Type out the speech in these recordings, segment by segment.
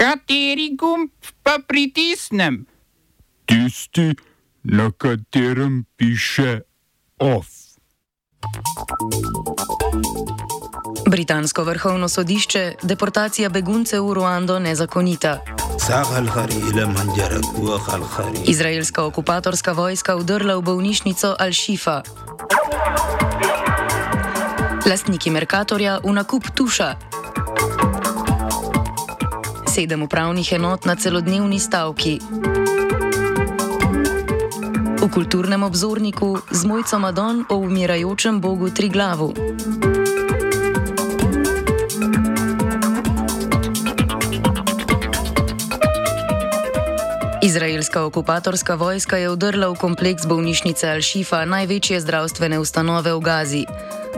Kateri gumb pa pritisnem? Tisti, na katerem piše OF. Britansko vrhovno sodišče deportacija beguncev v Ruando nezakonita. Izraelska okupatorska vojska udrla v bolnišnico Al-Shifa. Lastniki Merkatorja v nakup tuša. Sedem upravnih enot na celodnevni stavki. V kulturnem obzorniku z mojco Madon o umirajočem bogu Triglavu. Izraelska okupatorska vojska je vdrla v kompleks bolnišnice Al-Shifa, največje zdravstvene ustanove v Gazi.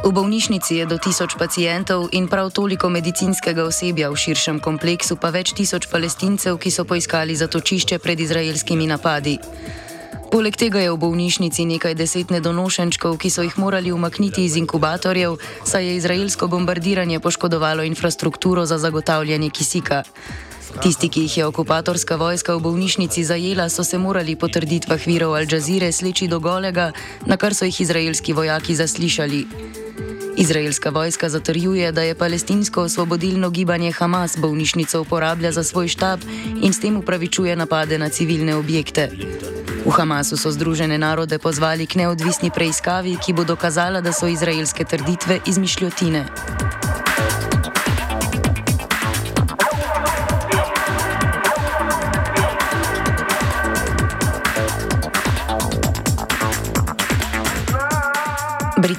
V bolnišnici je do tisoč pacijentov in prav toliko medicinskega osebja, v širšem kompleksu pa več tisoč palestincev, ki so poiskali zatočišče pred izraelskimi napadi. Poleg tega je v bolnišnici nekaj deset nedonošenčkov, ki so jih morali umakniti iz inkubatorjev, saj je izraelsko bombardiranje poškodovalo infrastrukturo za zagotavljanje kisika. Tisti, ki jih je okupatorska vojska v bolnišnici zajela, so se morali po trditvah virov Al Jazeera sleči do golega, na kar so jih izraelski vojaki zaslišali. Izraelska vojska zatrjuje, da je palestinsko osvobodilno gibanje Hamas bolnišnico uporablja za svoj štab in s tem upravičuje napade na civilne objekte. V Hamasu so Združene narode pozvali k neodvisni preiskavi, ki bo dokazala, da so izraelske trditve izmišljotine.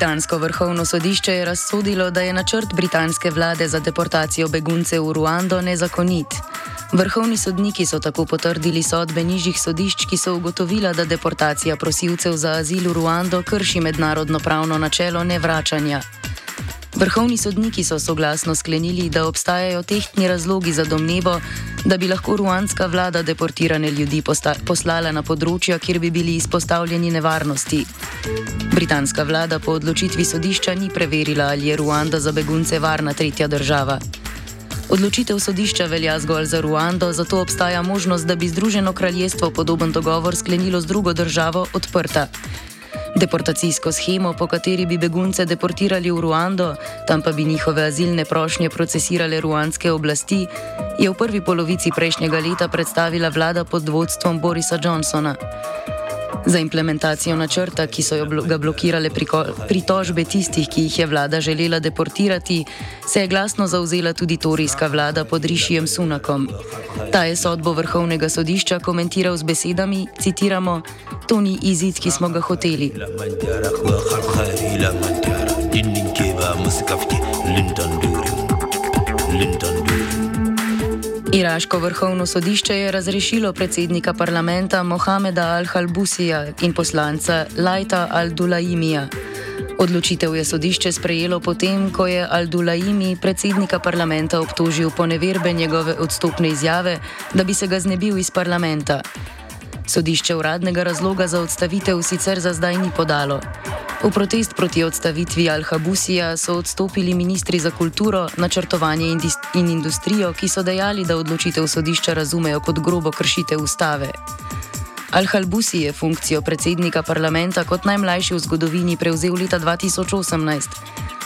Britansko vrhovno sodišče je razsodilo, da je načrt britanske vlade za deportacijo beguncev v Ruando nezakonit. Vrhovni sodniki so tako potrdili sodbe nižjih sodišč, ki so ugotovila, da deportacija prosilcev za azil v Ruando krši mednarodno pravno načelo nevračanja. Vrhovni sodniki so soglasno sklenili, da obstajajo tehtni razlogi za domnevo, da bi lahko ruandska vlada deportirane ljudi poslala na področja, kjer bi bili izpostavljeni nevarnosti. Britanska vlada po odločitvi sodišča ni preverila, ali je Ruanda za begunce varna tretja država. Odločitev sodišča velja zgolj za Ruando, zato obstaja možnost, da bi Združeno kraljestvo podoben dogovor sklenilo z drugo državo odprta. Deportacijsko schemo, po kateri bi begunce deportirali v Ruando, tam pa bi njihove azilne prošnje procesirale ruandske oblasti, je v prvi polovici prejšnjega leta predstavila vlada pod vodstvom Borisa Johnsona. Za implementacijo načrta, ki so ga blokirale pritožbe tistih, ki jih je vlada želela deportirati, se je glasno zauzela tudi torijska vlada pod Rišijem Sunakom. Ta je sodbo vrhovnega sodišča komentiral z besedami: citiramo, To ni izid, ki smo ga hoteli. Lindon Iraško vrhovno sodišče je razrešilo predsednika parlamenta Mohameda Al-Halbusija in poslanca Lajta Al-Dulaimija. Odločitev je sodišče sprejelo potem, ko je Al-Dulaimi predsednika parlamenta obtožil po neverbe njegove odstopne izjave, da bi se ga znebil iz parlamenta. Sodišče uradnega razloga za odstavitev sicer za zdaj ni podalo. V protest proti odstavitvi Al-Habusija so odstopili ministri za kulturo, načrtovanje in industrijo, ki so dejali, da odločitev sodišča razumejo kot grobo kršitev ustave. Al-Halbusi je funkcijo predsednika parlamenta kot najmlajši v zgodovini prevzel leta 2018.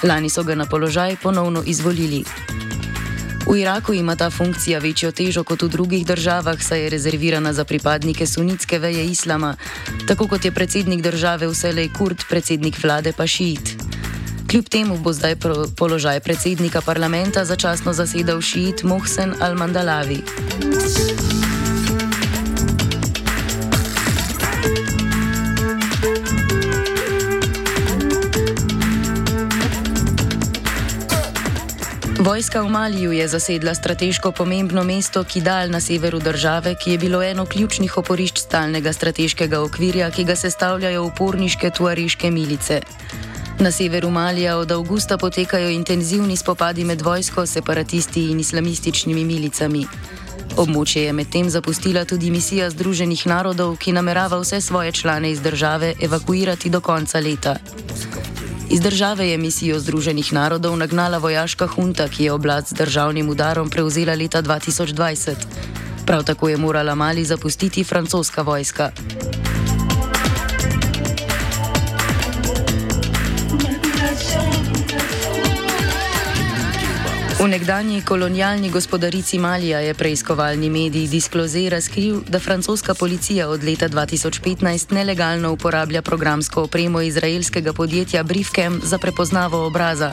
Lani so ga na položaj ponovno izvolili. V Iraku ima ta funkcija večjo težo kot v drugih državah, saj je rezervirana za pripadnike sunitske veje islama, tako kot je predsednik države vselej kurd, predsednik vlade pa šiit. Kljub temu bo zdaj položaj predsednika parlamenta začasno zasedal šiit Mohsen al-Mandalavi. Vojska v Maliju je zasedla strateško pomembno mesto Kidal na severu države, ki je bilo eno ključnih oporišč stalnega strateškega okvirja, ki ga sestavljajo uporniške tuariške milice. Na severu Malija od avgusta potekajo intenzivni spopadi med vojsko, separatisti in islamističnimi milicami. Območje je medtem zapustila tudi misija Združenih narodov, ki namerava vse svoje člane iz države evakuirati do konca leta. Iz države je misijo Združenih narodov nagnala vojaška hunta, ki je oblast z državnim udarom prevzela leta 2020. Prav tako je morala Mali zapustiti francoska vojska. V nekdanji kolonialni gospodarici Malija je preiskovalni medij Disclosure razkril, da francoska policija od leta 2015 nelegalno uporablja programsko opremo izraelskega podjetja Briefcam za prepoznavo obraza.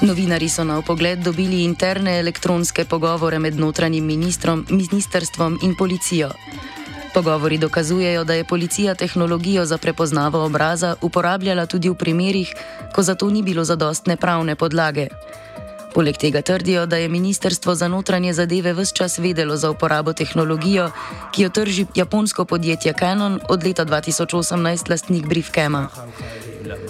Novinari so na opogled dobili interne elektronske pogovore med notranjim ministrom, ministrstvom in policijo. Pogovori dokazujejo, da je policija tehnologijo za prepoznavo obraza uporabljala tudi v primerih, ko za to ni bilo zadostne pravne podlage. Poleg tega trdijo, da je Ministrstvo za notranje zadeve vse čas vedelo za uporabo tehnologijo, ki jo trži japonsko podjetje Canon od leta 2018, lastnik Briefcama.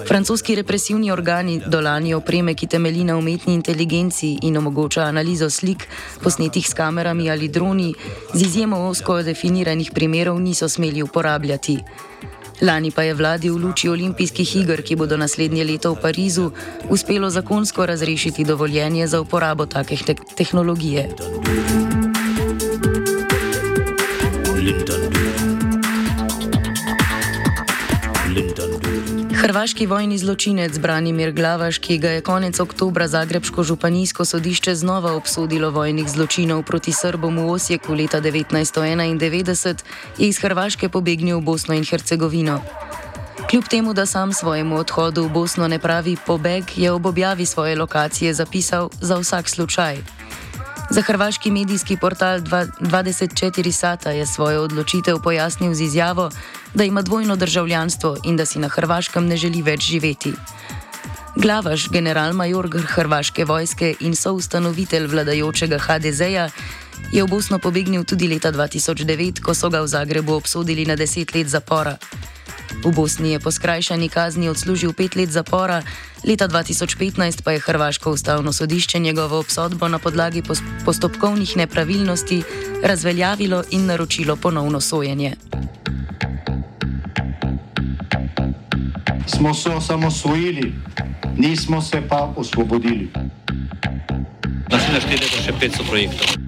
Francoski represivni organi dolani opreme, ki temelji na umetni inteligenci in omogoča analizo slik, posnetih s kamerami ali droni, z izjemo osko definiranih primerov niso smeli uporabljati. Lani pa je vladi v luči olimpijskih iger, ki bodo naslednje leto v Parizu, uspelo zakonsko razrešiti dovoljenje za uporabo takih te tehnologije. Hrvaški vojni zločinec Branimir Glavaš, ki ga je konec oktobra Zagrebsko županijsko sodišče znova obsodilo vojnih zločinov proti Srbom v Osijeku leta 1991, je iz Hrvaške pobegnil v Bosno in Hercegovino. Kljub temu, da sam svojemu odhodu v Bosno ne pravi pobeg, je ob objavi svoje lokacije zapisal za vsak slučaj. Za hrvaški medijski portal 24 Sata je svojo odločitev pojasnil z izjavo, da ima dvojno državljanstvo in da si na Hrvaškem ne želi več živeti. Glavaš, general-major Hrvaške vojske in soustanovitelj vladajočega HDZ-ja, je v Bosno pobegnil tudi leta 2009, ko so ga v Zagrebu obsodili na deset let zapora. V Bosni je po skrajšani kazni odslužil pet let zapora, leta 2015 pa je Hrvaško ustavno sodišče njegovo obsodbo na podlagi postopkovnih nepravilnosti razveljavilo in naročilo ponovno sojenje. Smo se osamosvojili, nismo se pa osvobodili. Naslednje število je še 500 projektov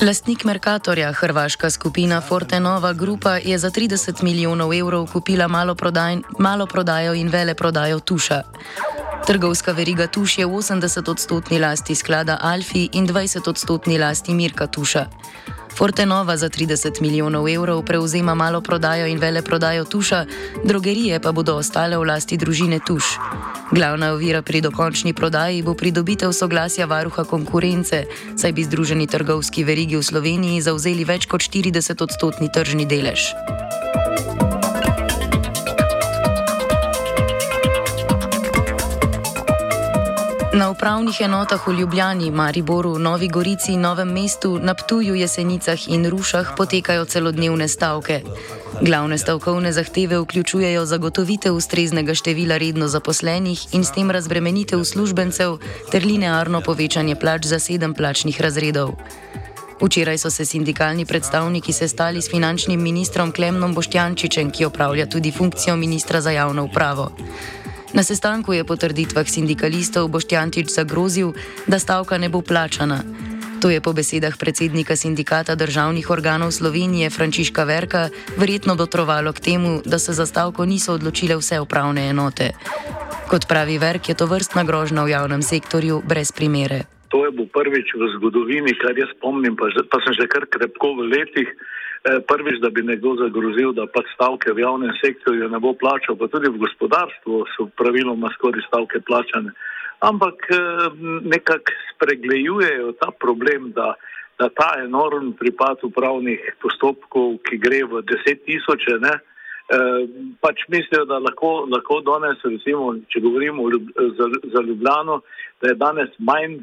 Lastnik Merkatorja, hrvaška skupina Fortenova Grupa, je za 30 milijonov evrov kupila malo, prodaj, malo in vele prodajo tuša. Trgovska veriga tuš je v 80-odstotni lasti sklada Alfi in 20-odstotni lasti Mirka Tuša. Fortenova za 30 milijonov evrov prevzema malo prodajo in vele prodajo tuša, drogerije pa bodo ostale v lasti družine Tuš. Glavna ovira pri dokončni prodaji bo pridobitev soglasja varuha konkurence, saj bi združeni trgovski verigi v Sloveniji zauzeli več kot 40 odstotni tržni delež. Na upravnih enotah v Ljubljani, Mariboru, Novi Gorici, Novem mestu, na Ptuju, Jesenicah in Rušah potekajo celodnevne stavke. Glavne stavkovne zahteve vključujejo zagotovitev ustreznega števila redno zaposlenih in s tem razbremenitev uslužbencev ter linearno povečanje plač za sedem plačnih razredov. Včeraj so se sindikalni predstavniki sestali s finančnim ministrom Klemnom Boštjančičem, ki opravlja tudi funkcijo ministra za javno upravo. Na sestanku je po trditvah sindikalistov Boštjančič zagrozil, da stavka ne bo plačana. To je po besedah predsednika sindikata državnih organov Slovenije Frančiška Verka verjetno dotrovalo k temu, da se za stavko niso odločile vse upravne enote. Kot pravi Verk, je to vrstna grožnja v javnem sektorju brez primere. To je bo prvič v zgodovini, kar jaz spomnim, pa, pa sem že kar krepko v letih. Eh, prvič, da bi nekdo zagrozil, da pač stavke v javnem sektorju ne bo plačal, pa tudi v gospodarstvu so praviloma skoraj stavke plačane. Ampak eh, nekako spreglejujejo ta problem, da, da ta enorm pripad upravnih postopkov, ki gre v deset tisoče, ne, pač mislijo, da lahko, lahko danes, recimo, če govorimo za, za Ljubljano, da je danes manj,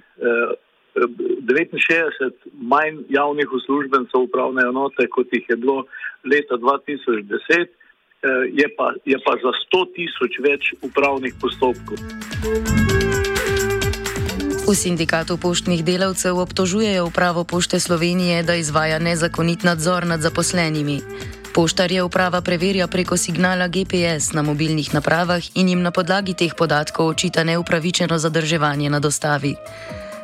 69 manj javnih uslužbencev upravne enote, kot jih je bilo leta 2010, je pa, je pa za 100 tisoč več upravnih postopkov. V sindikatu poštnih delavcev obtožujejo upravo Pošte Slovenije, da izvaja nezakonit nadzor nad zaposlenimi. Poštarje uprava preverja preko signala GPS na mobilnih napravah in jim na podlagi teh podatkov očita neupravičeno zadrževanje na dostavi.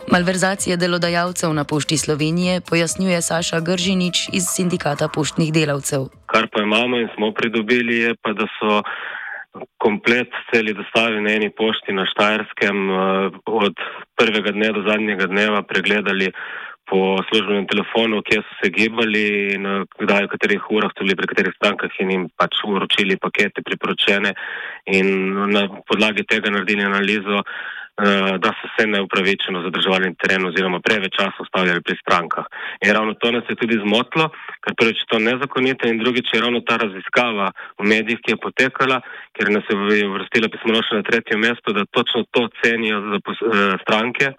Malverzacije delodajalcev na Pošti Slovenije pojasnjuje Saša Gržinič iz sindikata poštnih delavcev. Kar pa imamo in smo pridobili, je pa, da so komplet celi dostavi na eni pošti na Štajerskem eh, od prvega dne do zadnjega dneva pregledali po službenem telefonu, kje so se gibali in eh, kdaj, v katerih urah so bili, pri katerih strankah in jim pač uročili pakete priporočene in na podlagi tega naredili analizo, da so se neupravičeno zadrževali na terenu oziroma preveč časa ustavljali pri strankah. In ravno to nas je tudi zmotlo, ker prvič to nezakonito in drugič je ravno ta raziskava v medijih, ki je potekala, ker nas je uvrstila pismo še na tretje mesto, da točno to cenijo za eh, stranke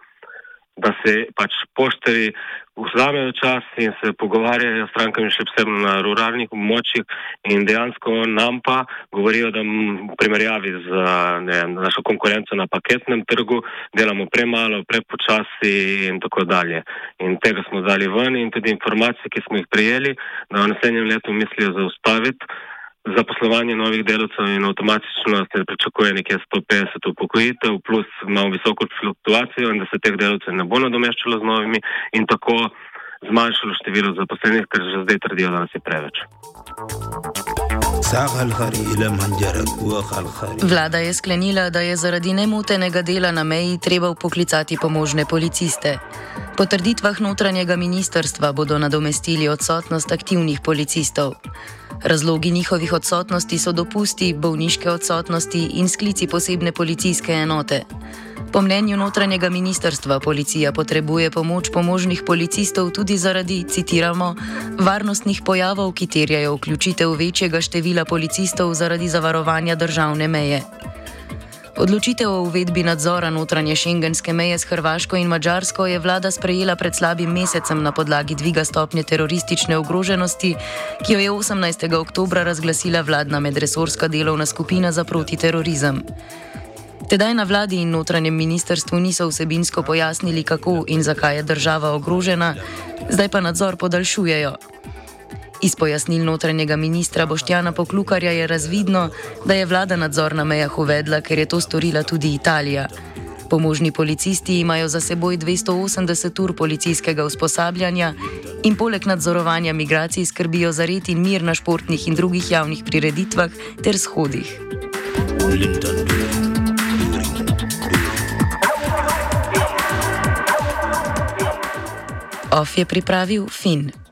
da se pač poštari vzamejo čas in se pogovarjajo s strankami še posebno na ruralnih območjih in dejansko nam pa govorijo, da v primerjavi z ne, našo konkurenco na paketnem trgu delamo premalo, prepočasi in tako dalje. In tega smo dali ven in tudi informacije, ki smo jih prijeli, da v naslednjem letu mislijo zaustaviti zaposlovanje novih delavcev in avtomatično se pričakuje nekje 150 upokojitev, plus imamo visoko fluktuacijo in da se teh delavcev ne bo nadomeščalo z novimi in tako zmanjšalo število zaposlenih, ker že zdaj trdijo, da nas je preveč. Vlada je sklenila, da je zaradi nemotenega dela na meji treba poklicati pomožne policiste. Po trditvah notranjega ministerstva bodo nadomestili odsotnost aktivnih policistov. Razlogi njihovih odsotnosti so dopusti, bolniške odsotnosti in sklici posebne policijske enote. Po mnenju notranjega ministerstva policija potrebuje pomoč pomožnih policistov tudi zaradi, citiramo, varnostnih pojavov, ki terjajo vključitev večjega števila policistov zaradi zavarovanja državne meje. Odločitev o uvedbi nadzora notranje šengenske meje s Hrvaško in Mačarsko je vlada sprejela pred slabim mesecem na podlagi dviga stopnje teroristične ogroženosti, ki jo je 18. oktober razglasila vladna medresorska delovna skupina za protiterorizem. Tedaj na vladi in notranjem ministrstvu niso vsebinsko pojasnili, kako in zakaj je država ogrožena, zdaj pa nadzor podaljšujejo. Iz pojasnil notranjega ministra Boštjana Poklukarja je razvidno, da je vlada nadzor na mejah uvedla, ker je to storila tudi Italija. Pomožni policisti imajo za seboj 280 ur policijskega usposabljanja in poleg nadzorovanja migracij skrbijo za red in mir na športnih in drugih javnih prireditvah ter shodih. Of je pripravil Finn.